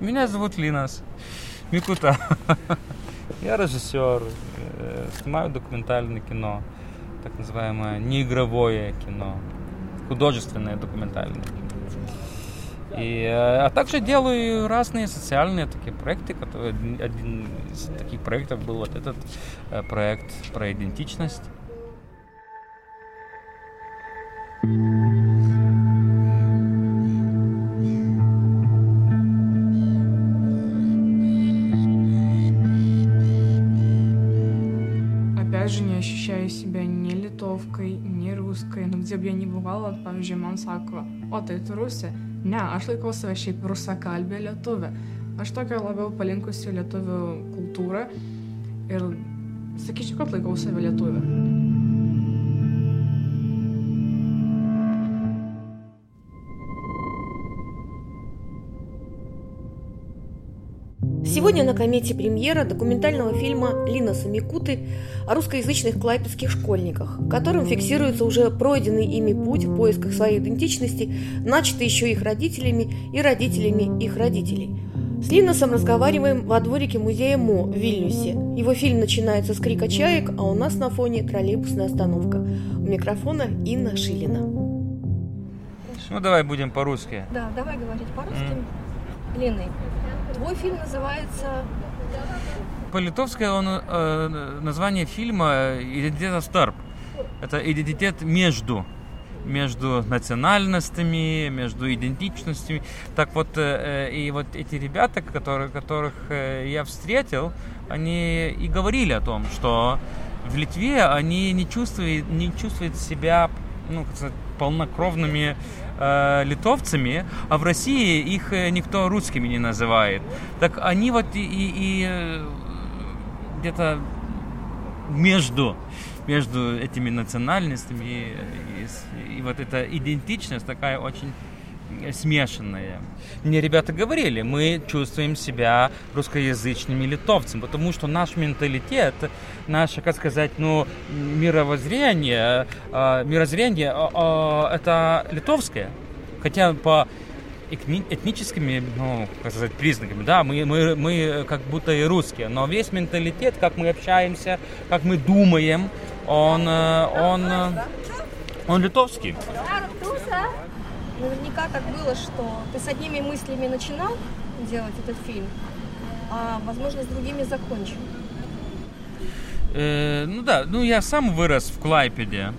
Меня зовут Линас Микута. Я режиссер, э, снимаю документальное кино, так называемое неигровое кино, художественное документальное кино. И, э, а также делаю разные социальные такие проекты. Которые, один из таких проектов был вот этот э, проект про идентичность. žmogus, kai nudirbė nebuvalą, pavyzdžiui, man sako, o tai tu rusė. Ne, aš laikau save šiaip rusakalbė lietuvė. Aš tokia labiau palinkusi lietuvių kultūrą ir sakyčiau, kad laikau save lietuvę. Сегодня на комете премьера документального фильма Лина Самикуты о русскоязычных клайпецких школьниках, в котором фиксируется уже пройденный ими путь в поисках своей идентичности, начатый еще их родителями и родителями их родителей. С Линосом разговариваем во дворике музея МО в Вильнюсе. Его фильм начинается с крика чаек, а у нас на фоне троллейбусная остановка. У микрофона Инна Шилина. Ну давай будем по-русски. Да, давай говорить по-русски. Лины, твой фильм называется По-литовски он, э, название фильма «Идентитет старп». Это идентитет между между национальностями, между идентичностями. Так вот, э, и вот эти ребята, которые, которых э, я встретил, они и говорили о том, что в Литве они не чувствуют, не чувствуют себя ну, как сказать, полнокровными э, литовцами, а в России их э, никто русскими не называет. Так они вот и, и, и э, где-то между между этими национальностями и, и, и вот эта идентичность такая очень смешанная. Мне ребята говорили, мы чувствуем себя русскоязычными литовцами, потому что наш менталитет, наше, как сказать, ну, мировоззрение, э, мирозрение, э, э, это литовское. Хотя по этническими, ну, как сказать, признаками, да, мы, мы, мы как будто и русские, но весь менталитет, как мы общаемся, как мы думаем, он, он, он литовский. Наверняка так было, что ты с одними мыслями начинал делать этот фильм, а, возможно, с другими закончил. Э, ну да, ну я сам вырос в Клайпеде.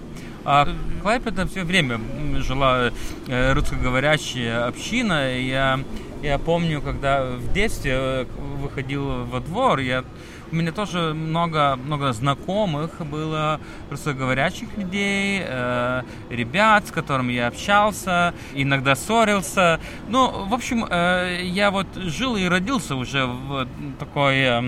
А Клайпеда все время жила э, русскоговорящая община. Я, я помню, когда в детстве э, выходил во двор, я у меня тоже много, много знакомых было русскоговорящих людей, э, ребят, с которыми я общался, иногда ссорился. Ну, в общем, э, я вот жил и родился уже в такой... Э,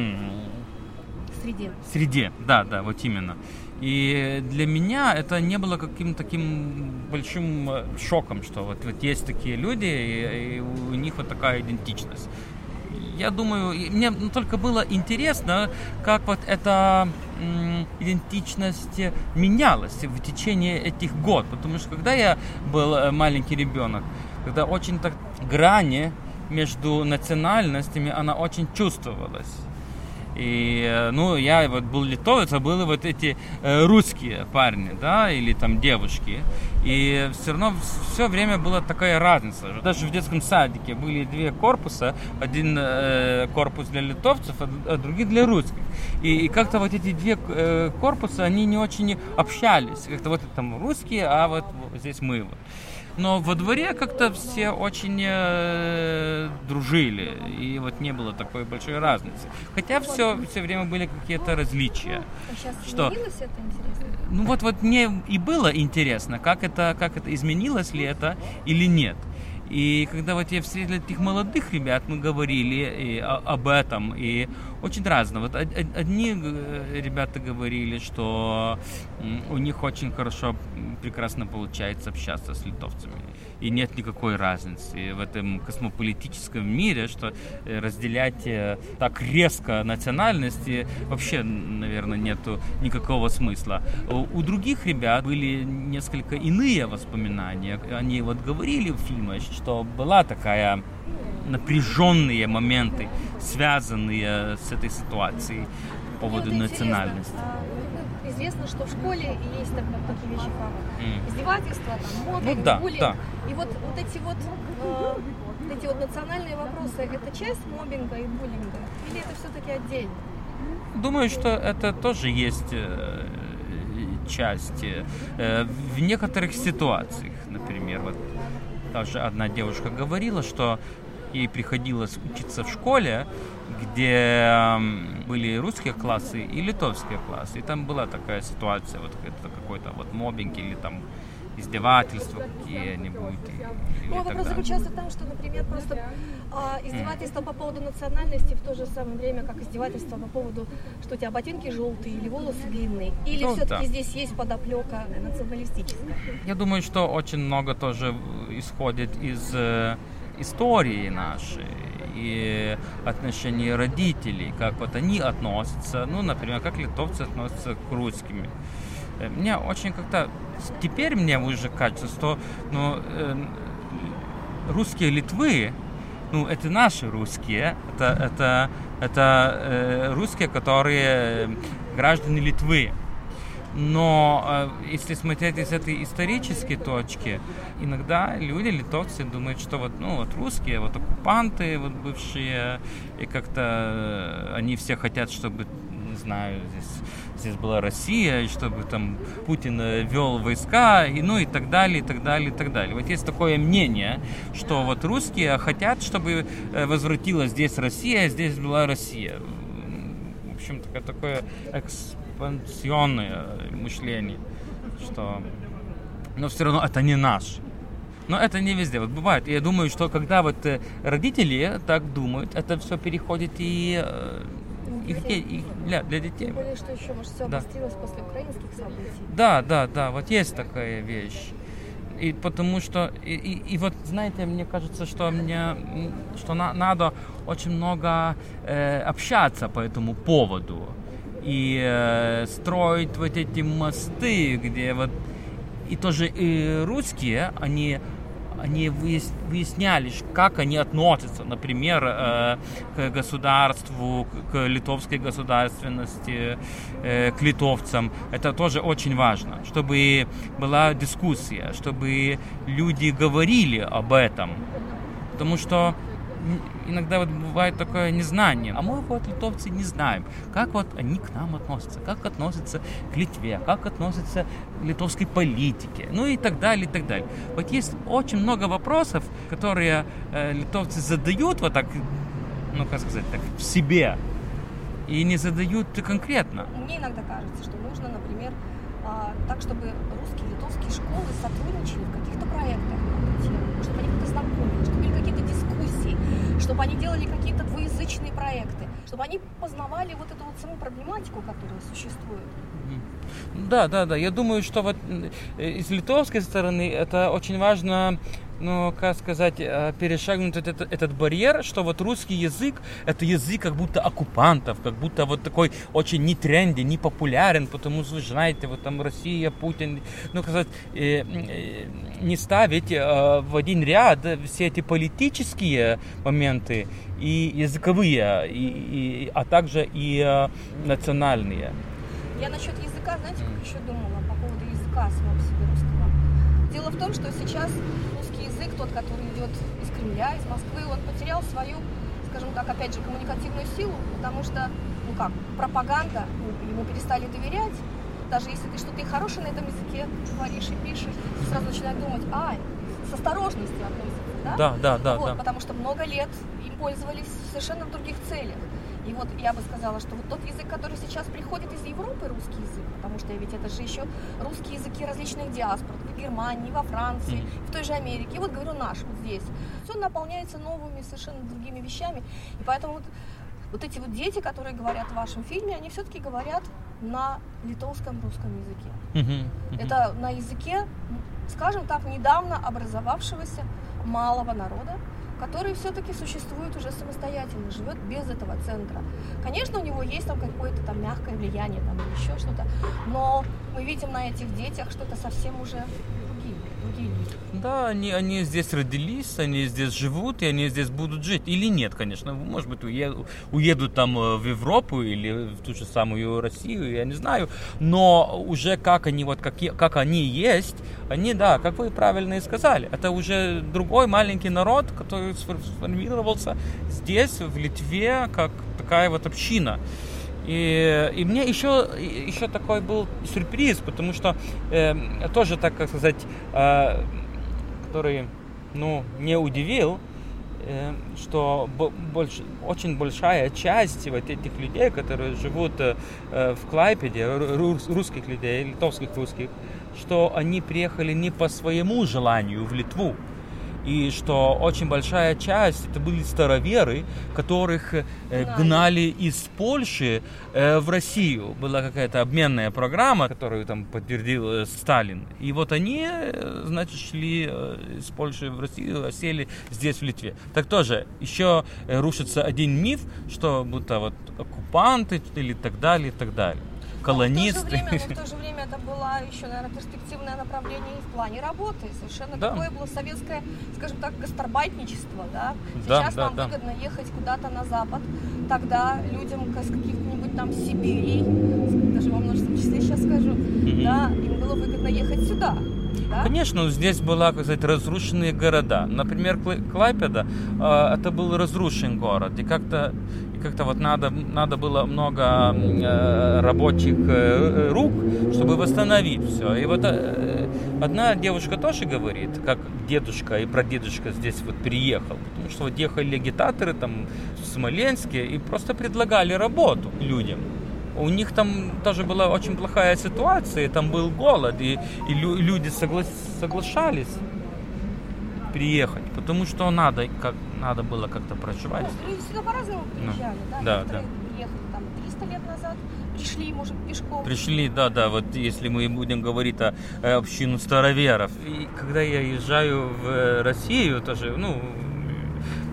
среде. Среде, да, да, вот именно. И для меня это не было каким-то таким большим э, шоком, что вот, вот есть такие люди, и, и у них вот такая идентичность я думаю, мне только было интересно, как вот эта идентичность менялась в течение этих год. Потому что когда я был э, маленький ребенок, когда очень так грани между национальностями, она очень чувствовалась. И, э, ну, я вот был литовец, а были вот эти э, русские парни, да, или там девушки. И все равно все время была такая разница. Даже в детском садике были две корпуса. Один э, корпус для литовцев, а, а другой для русских. И, и как-то вот эти две э, корпуса, они не очень общались. Как-то вот там русские, а вот здесь мы. Вот. Но во дворе как-то все очень э, дружили, и вот не было такой большой разницы. Хотя все, все время были какие-то различия. А сейчас что? это, интересно? Ну вот, вот мне и было интересно, как это, как это изменилось ли это или нет. И когда вот я встретил этих молодых ребят, мы говорили и о, об этом, и очень разно. Вот одни э, ребята говорили, что у них очень хорошо, прекрасно получается общаться с литовцами. И нет никакой разницы в этом космополитическом мире, что э, разделять э, так резко национальности вообще, наверное, нету никакого смысла. У других ребят были несколько иные воспоминания. Они вот говорили в фильме, что была такая напряженные моменты, связанные с этой ситуацией по поводу национальности. Известно, что в школе есть так- такие вещи, как издевательства, там, Ну да, буллинг. да. И вот, вот эти вот э, вот эти вот национальные вопросы, это часть мобинга и буллинга? Или это все-таки отдельно? Думаю, что это тоже есть э, часть. э, В некоторых ситуациях, например, вот даже одна девушка говорила, что ей приходилось учиться в школе, где были русские классы и литовские классы. И там была такая ситуация, вот это какой-то вот мобинг или там издевательства какие-нибудь. Ну, а вопрос далее. заключается в том, что, например, просто а, издевательство по поводу национальности в то же самое время, как издевательство по поводу, что у тебя ботинки желтые или волосы длинные. Или Ну, все-таки да. здесь есть подоплека националистическая. Я думаю, что очень много тоже исходит из э, истории нашей и отношений родителей, как вот они относятся, ну, например, как литовцы относятся к русским. Э, Мне очень как-то теперь мне уже кажется, что ну, э, русские Литвы, ну, это наши русские, это, это, это э, русские, которые граждане Литвы. Но э, если смотреть из этой исторической точки, иногда люди, литовцы, думают, что вот, ну, вот русские, вот оккупанты, вот бывшие, и как-то э, они все хотят, чтобы, не знаю, здесь, здесь была Россия, и чтобы там Путин э, вел войска, и, ну и так далее, и так далее, и так далее. Вот есть такое мнение, что вот русские хотят, чтобы возвратилась здесь Россия, здесь была Россия. В общем, такое, такое экспансионное мышление, что... Но все равно это не наш. Но это не везде. Вот бывает. Я думаю, что когда вот э, родители так думают, это все переходит и, э, и в де- и для, для детей. Тем более, что еще, может, все Да. обострилось после украинских событий. Да, да, да, вот есть такая вещь. И потому что, и, и- и вот, знаете, мне кажется, что мне, что на- надо очень много э, общаться по этому поводу и э, строить вот эти мосты, где вот и тоже и русские, они они выяс- выясняли, как они относятся, например, э, к государству, к- литовской государственности, э, к литовцам. Это тоже очень важно, чтобы была дискуссия, чтобы люди говорили об этом. Потому что иногда вот бывает такое незнание. А мы вот литовцы не знаем, как вот они к нам относятся, как относятся к Литве, как относятся к литовской политике, ну и так далее, и так далее. Вот есть очень много вопросов, которые э, литовцы задают вот так, ну как сказать, так в себе, и не задают конкретно. Мне иногда кажется, что нужно, например, а, так, чтобы русские литовские школы сотрудничали в каких-то проектах чтобы они как-то знакомились, чтобы были какие-то дискуссии, они делали какие-то двуязычные проекты, чтобы они познавали вот эту вот саму проблематику, которая существует. Да, да, да. Я думаю, что вот э, из литовской стороны это очень важно, ну, как сказать, э, перешагнуть этот, этот барьер, что вот русский язык это язык как будто оккупантов, как будто вот такой очень не тренди, не популярен, потому что вы знаете, вот там Россия, Путин, ну, сказать, э, э, не ставить э, в один ряд все эти политические моменты и языковые, и, и- а также и э, национальные. Я насчет языка, знаете, как еще думала по поводу языка самого себе русского? Дело в том, что сейчас язык, тот, который идет из Кремля, из Москвы, он потерял свою, скажем так, опять же, коммуникативную силу, потому что, ну как, пропаганда, ну, ему перестали доверять. Даже если ты что-то и хорошее на этом языке говоришь и пишешь, ты сразу начинаешь думать, а, с осторожностью относятся, да? Да, да, да, вот, да. Потому что много лет им пользовались совершенно в других целях. И вот я бы сказала, что вот тот язык, который сейчас приходит из Европы, русский язык, потому что ведь это же еще русские языки различных диаспор, в Германии, во Франции, Мгм. в той же Америке. И вот говорю наш вот здесь. Все наполняется новыми совершенно другими вещами. И поэтому вот, вот эти вот дети, которые говорят в вашем фильме, они все-таки говорят на литовском русском языке. Мгм, мгм. Это на языке, скажем так, недавно образовавшегося малого народа, который все-таки существует уже самостоятельно, живет без этого центра. Конечно, у него есть там какое-то там мягкое влияние там, или еще что-то, но мы видим на этих детях, что это совсем уже Да, они, они здесь родились, они здесь живут, и они здесь будут жить. Или нет, конечно. Может быть, уедут, уедут там э, в Европу или в ту же самую Россию, я не знаю. Но уже как они, вот, как, как они есть, они, да, как вы правильно и сказали, это уже другой маленький народ, который сформировался здесь, в Литве, как такая вот община. И, и мне еще, еще такой был сюрприз, потому что э, тоже, так как сказать, э, который ну, не удивил, э, что больш, очень большая часть вот этих людей, которые живут э, в Клайпеде, русских людей, литовских русских, что они приехали не по своему желанию в Литву, и что очень большая часть это были староверы, которых э, гнали из Польши э, в Россию. Была какая-то обменная программа, которую там подтвердил э, Сталин. И вот они, э, значит, шли э, из Польши в Россию, а сели здесь, в Литве. Так тоже, еще рушится один миф, что будто вот оккупанты или так далее, и так далее колонисты. Но в, то же время, но в то же время это было еще, наверное, перспективное направление в плане работы. Совершенно да. такое было советское, скажем так, гастарбайтничество. Да? Сейчас да, нам да, выгодно ехать куда-то на запад. Тогда людям с каких-нибудь там Сибирей, даже во множественном числе сейчас скажу, mm-hmm. да, им было выгодно ехать сюда. Да? Конечно, здесь была, как сказать, разрушенные города. Например, Клайпеда э, это был разрушен город. И как-то как-то вот надо, надо было много э, рабочих э, рук, чтобы восстановить все. И вот э, одна девушка тоже говорит, как дедушка и прадедушка здесь вот приехал, потому что вот ехали агитаторы там в Смоленске и просто предлагали работу людям. У них там тоже была очень плохая ситуация, там был голод, и, и люди согла соглашались приехать, потому что надо, как, надо было как-то проживать. Ну, люди сюда по-разному ну, приезжали, ну, да? Да, Некоторые да. приехали там 300 лет назад, пришли, может, пешком. Пришли, да, да, вот если мы будем говорить о, о общину староверов. И когда я езжаю в Россию, тоже, ну,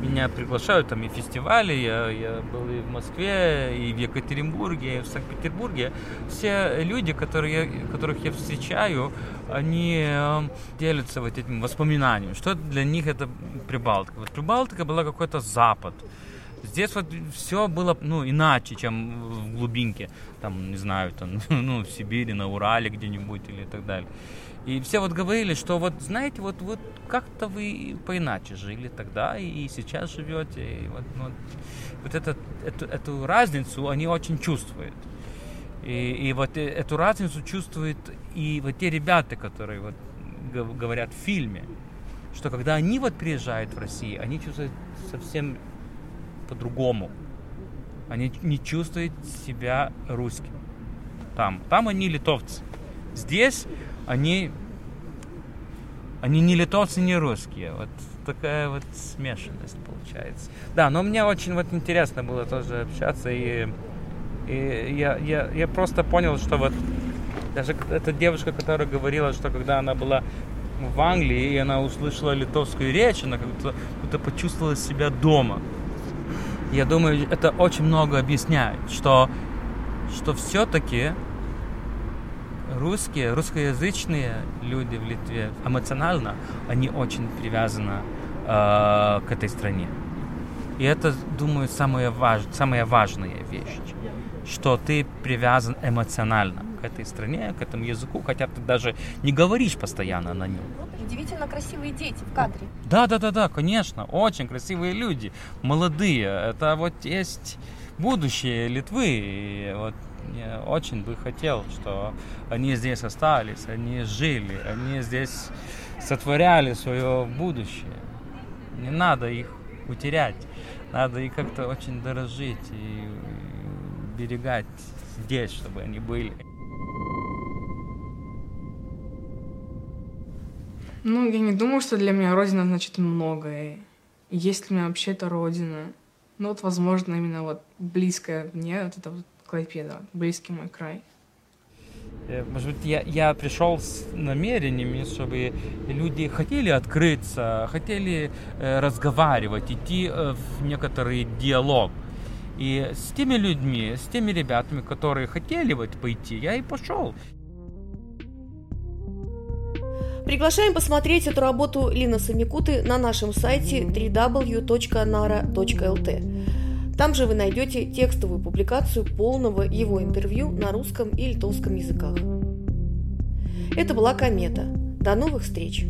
меня приглашают там и фестивали, я, я был и в Москве, и в Екатеринбурге, и в Санкт-Петербурге. Все люди, которые, которых я встречаю, они э, делятся вот этим воспоминанием, что для них это Прибалтика. Вот Прибалтика была какой-то Запад. Здесь вот все было ну, иначе, чем в глубинке, там, не знаю, там, ну, в Сибири, на Урале где-нибудь или так далее. И все вот говорили, что вот, знаете, вот, вот как-то вы поиначе жили тогда и, сейчас живете. И вот, вот, вот этот, эту, эту разницу они очень чувствуют. И, и вот э, эту разницу чувствуют и вот те ребята, которые вот говорят в фильме, что когда они вот приезжают в Россию, они чувствуют совсем по-другому. Они не чувствуют себя русским. Там, там они литовцы. Здесь они, они не литовцы, не русские. Вот такая вот смешанность получается. Да, но мне очень вот интересно было тоже общаться, и, и я, я, я просто понял, что вот даже эта девушка, которая говорила, что когда она была в Англии, и она услышала литовскую речь, она как почувствовала себя дома. Я думаю, это очень много объясняет, что, что все-таки русские, русскоязычные люди в Литве эмоционально, они очень привязаны э, к этой стране. И это, думаю, самая, важ, самая важная вещь, что ты привязан эмоционально к этой стране, к этому языку, хотя ты даже не говоришь постоянно на нем. Удивительно красивые дети в кадре. Да, да, да, да, конечно, очень красивые люди, молодые. Это вот есть будущее Литвы. И вот очень бы хотел, что они здесь остались, они жили, они здесь сотворяли свое будущее. Не надо их утерять, надо их как-то очень дорожить и берегать здесь, чтобы они были. Ну, я не думаю, что для меня Родина значит многое. Есть ли у меня вообще эта Родина? Ну, вот, возможно, именно вот близкая мне вот это вот Клайпеда, близкий мой край. Э, может быть, я, я пришел с намерениями, чтобы люди хотели открыться, хотели э, разговаривать, идти э, в некоторый диалог. И с теми людьми, с теми ребятами, которые хотели вот пойти, я и пошел. Приглашаем посмотреть эту работу Лина Самикуты на нашем сайте www.nara.lt. Там же вы найдете текстовую публикацию полного его интервью на русском и литовском языках. Это была «Комета». До новых встреч!